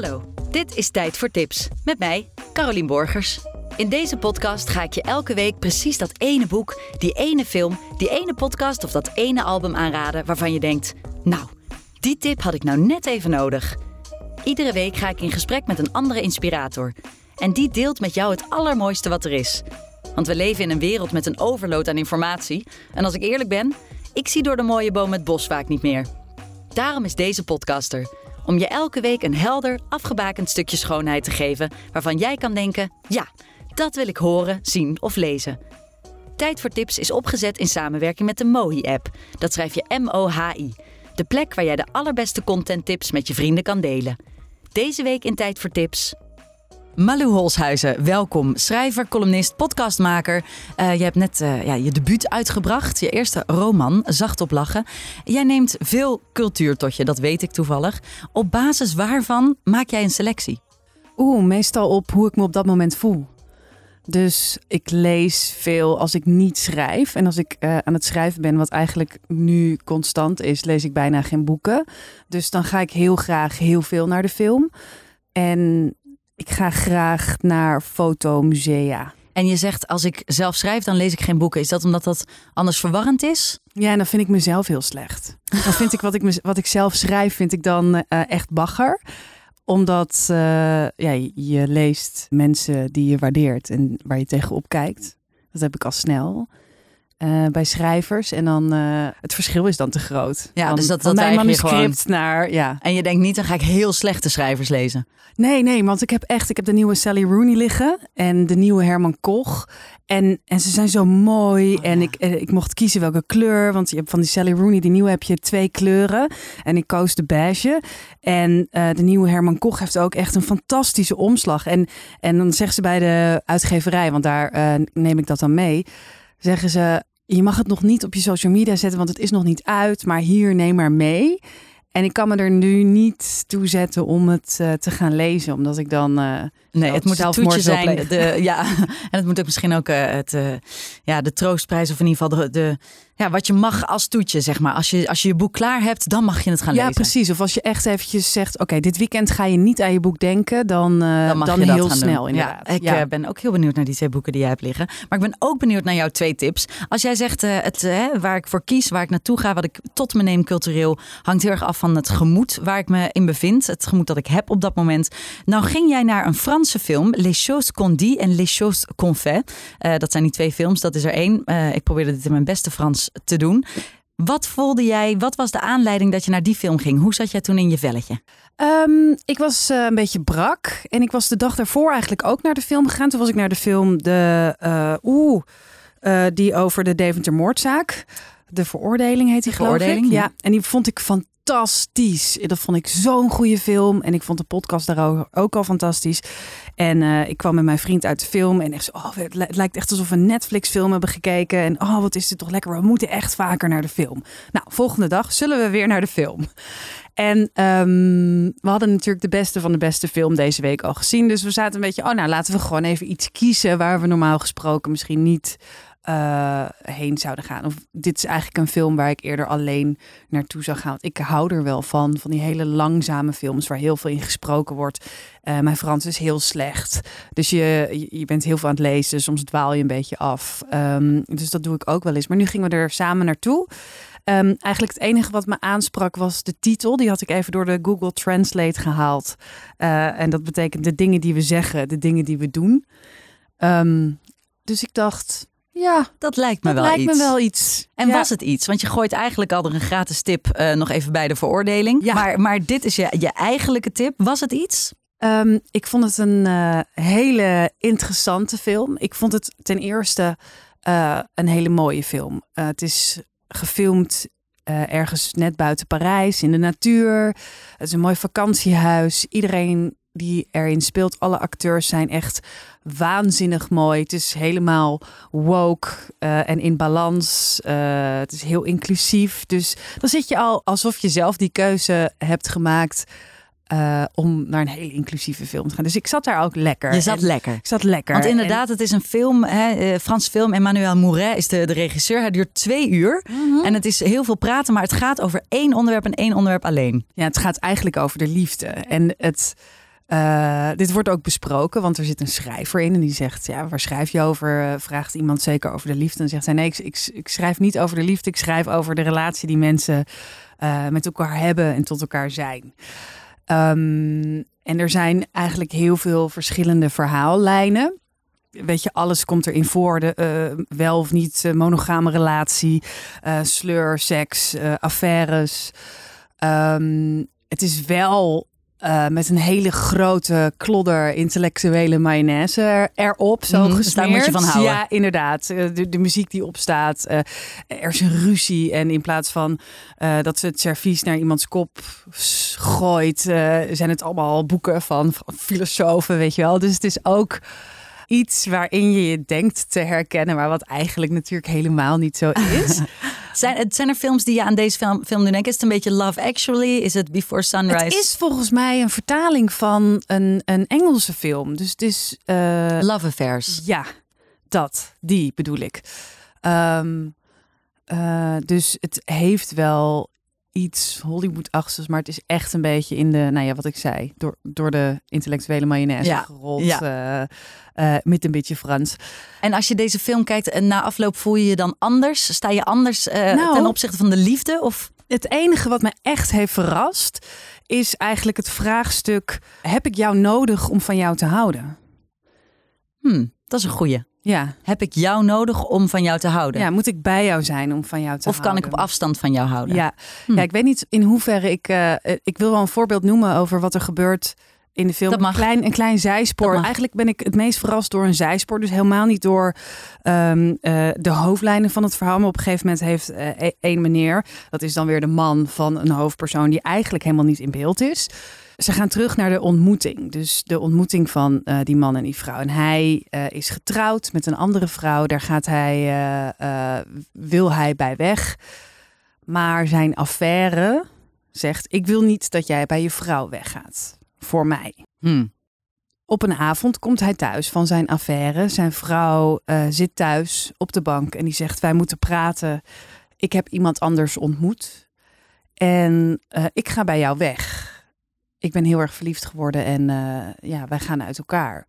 Hallo, dit is Tijd voor Tips met mij, Carolien Borgers. In deze podcast ga ik je elke week precies dat ene boek, die ene film, die ene podcast of dat ene album aanraden waarvan je denkt: Nou, die tip had ik nou net even nodig. Iedere week ga ik in gesprek met een andere inspirator. En die deelt met jou het allermooiste wat er is. Want we leven in een wereld met een overload aan informatie. En als ik eerlijk ben, ik zie door de mooie boom het bos vaak niet meer. Daarom is deze podcaster. Om je elke week een helder, afgebakend stukje schoonheid te geven waarvan jij kan denken: ja, dat wil ik horen, zien of lezen. Tijd voor Tips is opgezet in samenwerking met de Mohi-app. Dat schrijf je M-O-H-I. De plek waar jij de allerbeste contenttips met je vrienden kan delen. Deze week in Tijd voor Tips. Malou Holshuizen, welkom. Schrijver, columnist, podcastmaker. Uh, je hebt net uh, ja, je debuut uitgebracht. Je eerste roman, Zacht op lachen. Jij neemt veel cultuur tot je, dat weet ik toevallig. Op basis waarvan maak jij een selectie? Oeh, meestal op hoe ik me op dat moment voel. Dus ik lees veel als ik niet schrijf. En als ik uh, aan het schrijven ben, wat eigenlijk nu constant is, lees ik bijna geen boeken. Dus dan ga ik heel graag heel veel naar de film. En ik ga graag naar fotomusea. En je zegt, als ik zelf schrijf, dan lees ik geen boeken. Is dat omdat dat anders verwarrend is? Ja, en dan vind ik mezelf heel slecht. Dan vind ik wat ik, wat ik zelf schrijf, vind ik dan uh, echt bagger omdat uh, ja, je leest mensen die je waardeert en waar je tegenop kijkt. Dat heb ik al snel. Uh, bij schrijvers. En dan uh, het verschil is dan te groot. Ja, dan, dus dat, dat mijn manuscript gewoon... naar. Ja. En je denkt niet, dan ga ik heel slechte schrijvers lezen. Nee, nee, want ik heb echt, ik heb de nieuwe Sally Rooney liggen en de nieuwe Herman Koch. En, en ze zijn zo mooi. Oh, en ja. ik, eh, ik mocht kiezen welke kleur. Want je hebt van die Sally Rooney, die nieuwe heb je twee kleuren. En ik koos de beige. En uh, de nieuwe Herman Koch heeft ook echt een fantastische omslag. En, en dan zeggen ze bij de uitgeverij, want daar neem ik dat dan mee. Zeggen ze, je mag het nog niet op je social media zetten, want het is nog niet uit. Maar hier, neem maar mee. En ik kan me er nu niet toe zetten om het uh, te gaan lezen, omdat ik dan. Uh, nee, het moet een toetje zijn. De, ja, en het moet ook misschien ook uh, het, ja, de troostprijs, of in ieder geval de, de, ja, wat je mag als toetje, zeg maar. Als je, als je je boek klaar hebt, dan mag je het gaan ja, lezen. Ja, precies. Of als je echt eventjes zegt, oké, okay, dit weekend ga je niet aan je boek denken, dan, dan, mag dan je heel dat snel doen. inderdaad. Ja, ik ja. ben ook heel benieuwd naar die twee boeken die jij hebt liggen. Maar ik ben ook benieuwd naar jouw twee tips. Als jij zegt, het, waar ik voor kies, waar ik naartoe ga, wat ik tot me neem cultureel, hangt heel erg af van het gemoed waar ik me in bevind. Het gemoed dat ik heb op dat moment. Nou ging jij naar een Franse film, Les Choses qu'on dit en Les Choses qu'on fait. Uh, dat zijn die twee films, dat is er één. Uh, ik probeerde dit in mijn beste Frans te doen. Wat voelde jij, wat was de aanleiding dat je naar die film ging? Hoe zat jij toen in je velletje? Um, ik was uh, een beetje brak en ik was de dag daarvoor eigenlijk ook naar de film gegaan. Toen was ik naar de film de, uh, oeh, uh, die over de Deventer moordzaak. De veroordeling heet die geloof ik. Ja. ja, en die vond ik fantastisch. Dat vond ik zo'n goede film. En ik vond de podcast daar ook al fantastisch. En uh, ik kwam met mijn vriend uit de film en echt oh, het, lijkt echt alsof we een Netflix-film hebben gekeken. En oh, wat is dit toch lekker. We moeten echt vaker naar de film. Nou, volgende dag zullen we weer naar de film. En um, we hadden natuurlijk de beste van de beste film deze week al gezien. Dus we zaten een beetje, oh nou, laten we gewoon even iets kiezen waar we normaal gesproken misschien niet uh, heen zouden gaan. Of dit is eigenlijk een film waar ik eerder alleen naartoe zou gaan. Ik hou er wel van, van die hele langzame films waar heel veel in gesproken wordt. Uh, mijn Frans is heel slecht. Dus je, je bent heel veel aan het lezen. Soms dwaal je een beetje af. Um, dus dat doe ik ook wel eens. Maar nu gingen we er samen naartoe. Um, eigenlijk het enige wat me aansprak was de titel. Die had ik even door de Google Translate gehaald. Uh, en dat betekent de dingen die we zeggen, de dingen die we doen. Um, dus ik dacht, ja, dat lijkt me, dat wel, lijkt iets. me wel iets. En ja. was het iets? Want je gooit eigenlijk al er een gratis tip uh, nog even bij de veroordeling. Ja. Maar, maar dit is je, je eigenlijke tip. Was het iets? Um, ik vond het een uh, hele interessante film. Ik vond het ten eerste uh, een hele mooie film. het is gefilmd ergens net buiten Parijs, in de natuur. Het is een mooi vakantiehuis. Iedereen die erin speelt, alle acteurs zijn echt waanzinnig mooi. Het is helemaal woke uh, en in balans. Uh, het is heel inclusief. Dus dan zit je al alsof je zelf die keuze hebt gemaakt. Uh, om naar een hele inclusieve film te gaan. Dus ik zat daar ook lekker. Je zat en lekker. Ik zat lekker. Want inderdaad, en... het is een film, hè, Franse film. Emmanuel Mouret is de, de regisseur. Hij duurt twee uur. Mm -hmm. En het is heel veel praten, maar het gaat over één onderwerp en één onderwerp alleen. Ja, het gaat eigenlijk over de liefde. En het, Eh, dit wordt ook besproken, want er zit een schrijver in en die zegt: Ja, waar schrijf je over? Eh, vraagt iemand zeker over de liefde. En zegt hij: Nee, ik, ik, schrijf niet over de liefde, ik schrijf over de relatie die mensen eh, met elkaar hebben en tot elkaar zijn. Ehm, en er zijn eigenlijk heel veel verschillende verhaallijnen. Weet je, alles komt erin voor. De wel of niet monogame relatie, sleur, seks, affaires. Ehm, het is wel uh, met een hele grote klodder intellectuele mayonaise erop, zo mm, gesmeerd. Daar moet je van houden. Ja, inderdaad. Eh, de, de muziek die opstaat. Uh, er is een ruzie en in plaats van uh, dat ze het servies naar iemands kop gooit, zijn het allemaal boeken van, van filosofen, weet je wel. Dus het is ook iets waarin je je denkt te herkennen, maar wat eigenlijk natuurlijk helemaal niet zo is. zijn, zijn er films die je aan deze film, film doen denken? Is het een beetje Love Actually? Is het Before Sunrise? Het is volgens mij een vertaling van een, een Engelse film. Dus het is... Uh, Love Affairs. Ja, dat. Die bedoel ik. Um, uh, dus het heeft wel iets Hollywood-achtigs, maar het is echt een beetje in de, nou ja, wat ik zei, door, door de intellectuele mayonaise ja. gerold. Ja. Uh, met een beetje Frans. En als je deze film kijkt en na afloop voel je je dan anders? Sta je anders uh, nou, ten opzichte van de liefde? Of? Het enige wat me echt heeft verrast is eigenlijk het vraagstuk: heb ik jou nodig om van jou te houden? Hmm, dat is een goeie. Ja. Heb ik jou nodig om van jou te houden? Ja, moet ik bij jou zijn om van jou te of houden? Of kan ik op afstand van jou houden? Ja, hm. ja ik weet niet in hoeverre ik... Uh, ik wil wel een voorbeeld noemen over wat er gebeurt in de film. Een klein, een klein zijspoor. Eigenlijk ben ik het meest verrast door een zijspoor. Dus helemaal niet door um, uh, de hoofdlijnen van het verhaal. Maar op een gegeven moment heeft uh, één meneer... dat is dan weer de man van een hoofdpersoon... die eigenlijk helemaal niet in beeld is... Ze gaan terug naar de ontmoeting. Dus de ontmoeting van uh, die man en die vrouw. En hij is getrouwd met een andere vrouw. Daar gaat hij, wil hij bij weg. Maar zijn affaire zegt: Ik wil niet dat jij bij je vrouw weggaat. Voor mij. Hmm. Op een avond komt hij thuis van zijn affaire. Zijn vrouw zit thuis op de bank en die zegt: Wij moeten praten. Ik heb iemand anders ontmoet. En ik ga bij jou weg ik ben heel erg verliefd geworden en uh, ja, wij gaan uit elkaar.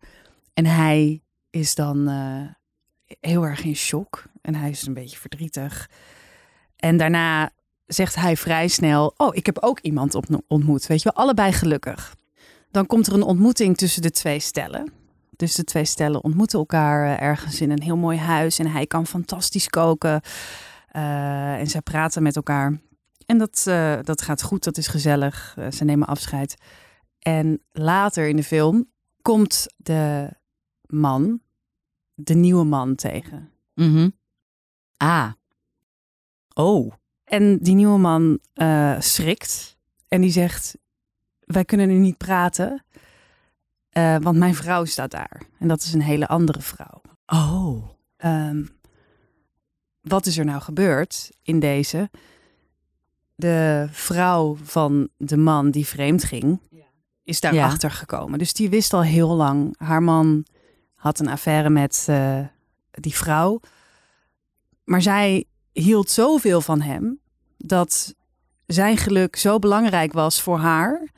En hij is dan heel erg in shock en hij is een beetje verdrietig. En daarna zegt hij vrij snel: Oh, ik heb ook iemand ontmoet. Weet je wel, allebei gelukkig. Dan komt er een ontmoeting tussen de twee stellen. Dus de twee stellen ontmoeten elkaar uh, ergens in een heel mooi huis. En hij kan fantastisch koken. en zij praten met elkaar. En dat, uh, dat gaat goed, dat is gezellig. Uh, ze nemen afscheid. En later in de film komt de man, de nieuwe man tegen. Mm -hmm. Ah. Oh. En die nieuwe man schrikt en die zegt: Wij kunnen nu niet praten, want mijn vrouw staat daar. En dat is een hele andere vrouw. Oh. Um, wat is er nou gebeurd in deze? de vrouw van de man die vreemd ging, is daarachter ja. gekomen. Dus die wist al heel lang. Haar man had een affaire met uh, die vrouw. Maar zij hield zoveel van hem dat zijn geluk zo belangrijk was voor haar.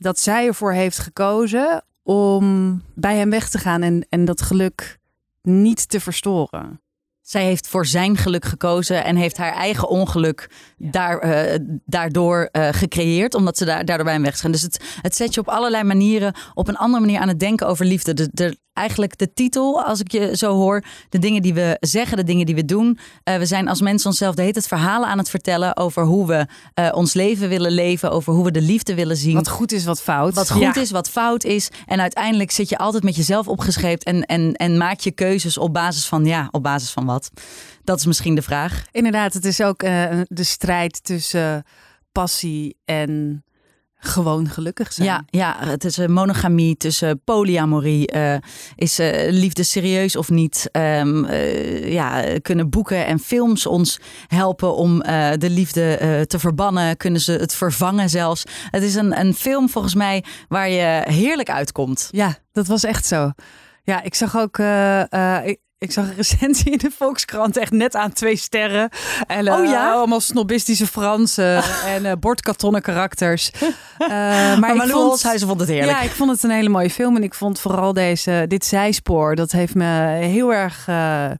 Dat zij ervoor heeft gekozen om bij hem weg te gaan en, en dat geluk niet te verstoren. Zij heeft voor zijn geluk gekozen en heeft haar eigen ongeluk daar, uh, daardoor uh, gecreëerd, omdat ze daar, daardoor bij hem weggaan. Dus het, het zet je op allerlei manieren op een andere manier aan het denken over liefde. De, de, eigenlijk de titel, als ik je zo hoor, de dingen die we zeggen, de dingen die we doen. Uh, we zijn als mensen onszelf de hele tijd verhalen aan het vertellen over hoe we ons leven willen leven, over hoe we de liefde willen zien. Wat goed is, wat fout. Wat goed ja. is, wat fout is. En uiteindelijk zit je altijd met jezelf opgescheept en, en, en maak je keuzes op basis van, ja, op basis van wat. Dat is misschien de vraag. Inderdaad, het is ook uh, de strijd tussen passie en gewoon gelukkig zijn. Ja, ja het is een monogamie tussen polyamorie. Uh, is uh, liefde serieus of niet? Um, uh, ja, kunnen boeken en films ons helpen om de liefde te verbannen? Kunnen ze het vervangen zelfs? Het is een, een film volgens mij waar je heerlijk uitkomt. Ja, dat was echt zo. Ja, ik zag ook ik zag een recensie in de Volkskrant echt net aan twee sterren. En eh, Oh ja? allemaal snobistische Fransen en eh bordkartonnen karakters. Eh, maar Maar ik vond, Holshuizen vond het heerlijk. ja, ik vond het een hele mooie film. En ik vond vooral deze, dit zijspoor, dat heeft me heel erg eh,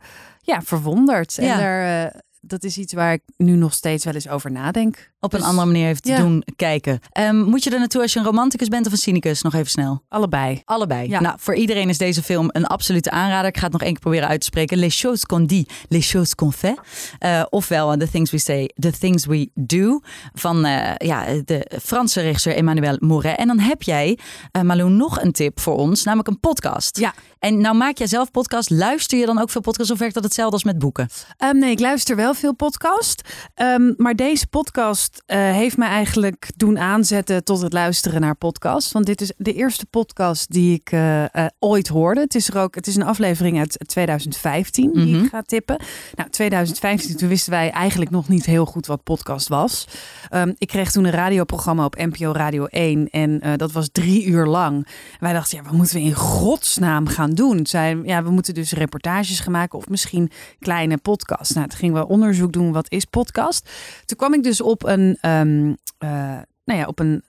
ja, verwonderd. Ja. En daar, eh, dat is iets waar ik nu nog steeds wel eens over nadenk. Op een Dus- andere manier heeft te ja. doen kijken. Ehm, moet je er naartoe als je een romanticus bent of een cynicus? Nog even snel. Allebei. Allebei. Ja. Nou, voor iedereen is deze film een absolute aanrader. Ik ga het nog één keer proberen uit te spreken. Les choses qu'on dit, les choses qu'on fait. Eh, ofwel The Things We Say, The Things We Do. Van eh, ja, de Franse regisseur Emmanuel Mouret. En dan heb jij, eh Malou, nog een tip voor ons. Namelijk een podcast. Ja. En nou maak jij zelf podcast. Luister je dan ook veel podcasts of werkt dat hetzelfde als met boeken? Ehm, nee, ik luister wel veel podcast. Ehm, maar deze podcast eh, heeft mij eigenlijk doen aanzetten tot het luisteren naar podcast. Want dit is de eerste podcast die ik eh, eh, ooit hoorde. Het is, er ook, het is een aflevering uit 2015 die Mhm. ik ga tippen. Nou, 2015, toen wisten wij eigenlijk nog niet heel goed wat podcast was. Ehm, ik kreeg toen een radioprogramma op NPO Radio 1 en dat was drie uur lang. En wij dachten, ja, wat moeten we in godsnaam gaan doen? Zijn, ja, we moeten dus reportages gaan maken of misschien kleine podcasts. Nou, toen gingen we onderzoek doen, wat is podcast? Toen kwam ik dus op een, ehm, eh, nou ja, op een,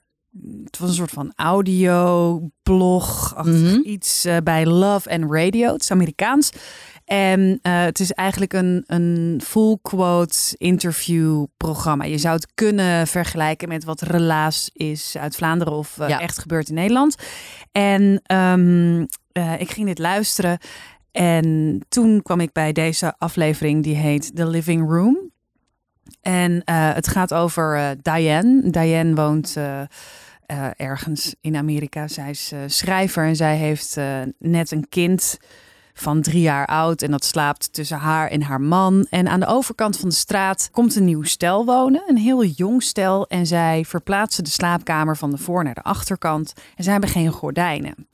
het was een soort van audio blog, Mhm. iets eh, bij Love and Radio. Het is Amerikaans. En eh, het is eigenlijk een, een full quote interview programma. Je zou het kunnen vergelijken met wat Relaas is uit Vlaanderen of Ja. echt gebeurt in Nederland. En ehm, eh, ik ging dit luisteren. En toen kwam ik bij deze aflevering die heet The Living Room. En eh, het gaat over eh, Diane. Diane woont eh, ergens in Amerika. Zij is schrijver en zij heeft net een kind van drie jaar oud. En dat slaapt tussen haar en haar man. En aan de overkant van de straat komt een nieuw stel wonen. Een heel jong stel. En zij verplaatsen de slaapkamer van de voor naar de achterkant. En zij hebben geen gordijnen.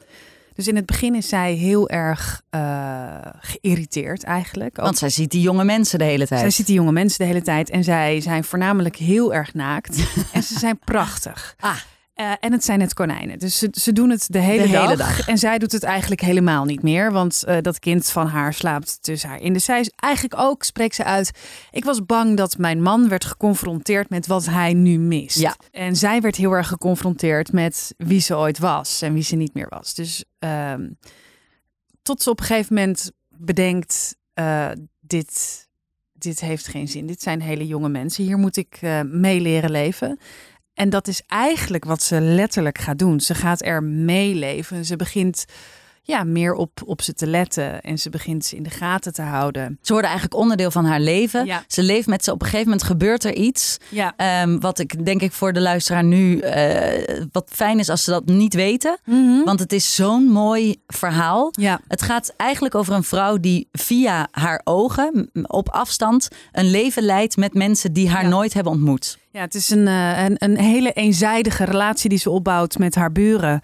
Dus in het begin is zij heel erg eh, geïrriteerd eigenlijk. Ook Want zij ziet die jonge mensen de hele tijd. zij ziet die jonge mensen de hele tijd en zij zijn voornamelijk heel erg naakt. en ze zijn prachtig. Ah. Eh, en het zijn net konijnen. Dus ze, ze doen het de hele, De dag. hele dag. En zij doet het eigenlijk helemaal niet meer. Want eh, dat kind van haar slaapt tussen haar in. Dus zij is eigenlijk ook, spreekt ze uit. Ik was bang dat mijn man werd geconfronteerd met wat hij nu mist. Ja. En zij werd heel erg geconfronteerd met wie ze ooit was en wie ze niet meer was. Dus ehm, tot ze op een gegeven moment bedenkt: eh, dit, dit heeft geen zin. Dit zijn hele jonge mensen. Hier moet ik mee leren leven. En dat is eigenlijk wat ze letterlijk gaat doen. Ze gaat er meeleven. Ze begint ja, meer op, op ze te letten. En ze begint ze in de gaten te houden. Ze worden eigenlijk onderdeel van haar leven. Ja. Ze leeft met ze. Op een gegeven moment gebeurt er iets. Ja. Ehm, wat ik denk ik voor de luisteraar nu eh, wat fijn is als ze dat niet weten. Want het is zo'n mooi verhaal. Ja. Het gaat eigenlijk over een vrouw die via haar ogen op afstand een leven leidt met mensen die haar Ja. nooit hebben ontmoet. Ja, het is een, eh, een, een hele eenzijdige relatie die ze opbouwt met haar buren.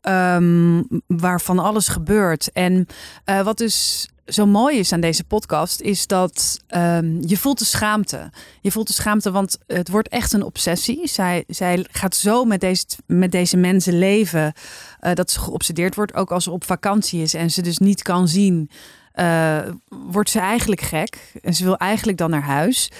Ehm, waarvan alles gebeurt. En eh, wat dus zo mooi is aan deze podcast, is dat ehm, je voelt de schaamte. Je voelt de schaamte, want het wordt echt een obsessie. Zij, zij gaat zo met deze, met deze mensen leven eh, dat ze geobsedeerd wordt. Ook als ze op vakantie is en ze dus niet kan zien, eh, wordt ze eigenlijk gek. En ze wil eigenlijk dan naar huis.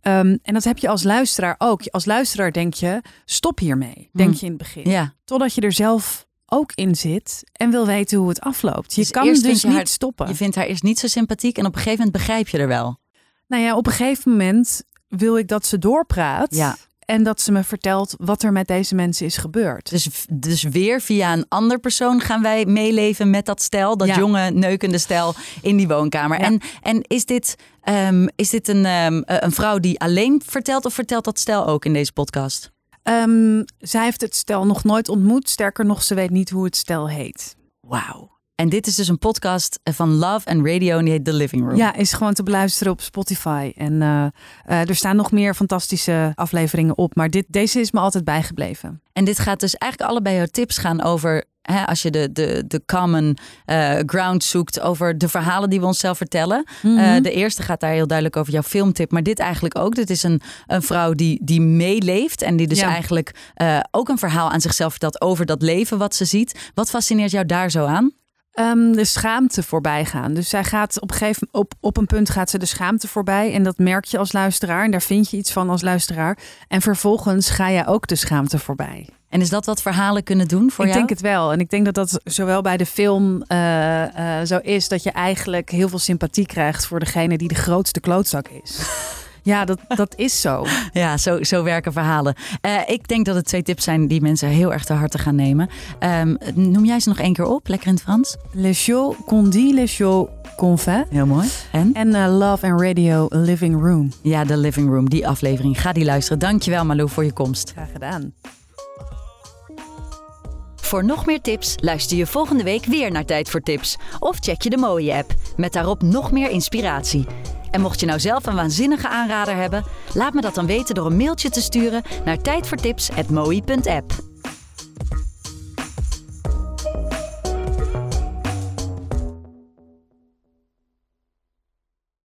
Ehm, en dat heb je als luisteraar ook. Als luisteraar denk je, stop hiermee, denk Hmm. je in het begin. Ja. Totdat je er zelf ook in zit en wil weten hoe het afloopt. Je Dus kan dus je niet haar- stoppen. Je vindt haar eerst niet zo sympathiek en op een gegeven moment begrijp je er wel. Nou ja, op een gegeven moment wil ik dat ze doorpraat. Ja. En dat ze me vertelt wat er met deze mensen is gebeurd. Dus, dus weer via een ander persoon gaan wij meeleven met dat stel, dat Ja. jonge neukende stel in die woonkamer. Ja. En, en is dit, ehm, is dit een, ehm, een vrouw die alleen vertelt of vertelt dat stel ook in deze podcast? Ehm, zij heeft het stel nog nooit ontmoet. Sterker nog, ze weet niet hoe het stel heet. Wauw. En dit is dus een podcast van Love and Radio en die heet The Living Room. Ja, is gewoon te beluisteren op Spotify. En eh, eh, er staan nog meer fantastische afleveringen op. Maar dit, deze is me altijd bijgebleven. En dit gaat dus eigenlijk allebei jouw tips gaan over, als je de, de, de common eh, ground zoekt, over de verhalen die we onszelf vertellen. Mhm. Eh, de eerste gaat daar heel duidelijk over jouw filmtip, maar dit eigenlijk ook. Dit is een, een vrouw die, die meeleeft en die dus Ja. eigenlijk eh, ook een verhaal aan zichzelf vertelt over dat leven wat ze ziet. Wat fascineert jou daar zo aan? Ehm, de schaamte voorbij gaan. Dus zij gaat op een gegeven op, op een punt gaat ze de schaamte voorbij. En dat merk je als luisteraar. En daar vind je iets van als luisteraar. En vervolgens ga je ook de schaamte voorbij. En is dat wat verhalen kunnen doen voor ik jou? denk het wel. En ik denk dat dat zowel bij de film uh, uh, zo is dat je eigenlijk heel veel sympathie krijgt voor degene die de grootste klootzak is. Ja, dat, dat is zo. Ja, zo, zo werken verhalen. Uh, ik denk dat het twee tips zijn die mensen heel erg te harte gaan nemen. Um, noem jij ze nog één keer op, lekker in het Frans? Le show qu'on dit, le show fait. Heel mooi. En? En uh, Love and Radio Living Room. Ja, de Living Room, die aflevering. Ga die luisteren. Dankjewel Malou voor je komst. Graag gedaan. Voor nog meer tips luister je volgende week weer naar Tijd voor Tips. Of check je de mooie app, met daarop nog meer inspiratie. En mocht je nou zelf een waanzinnige aanrader hebben, laat me dat dan weten door een mailtje te sturen naar tijdvoortips.mooi.app.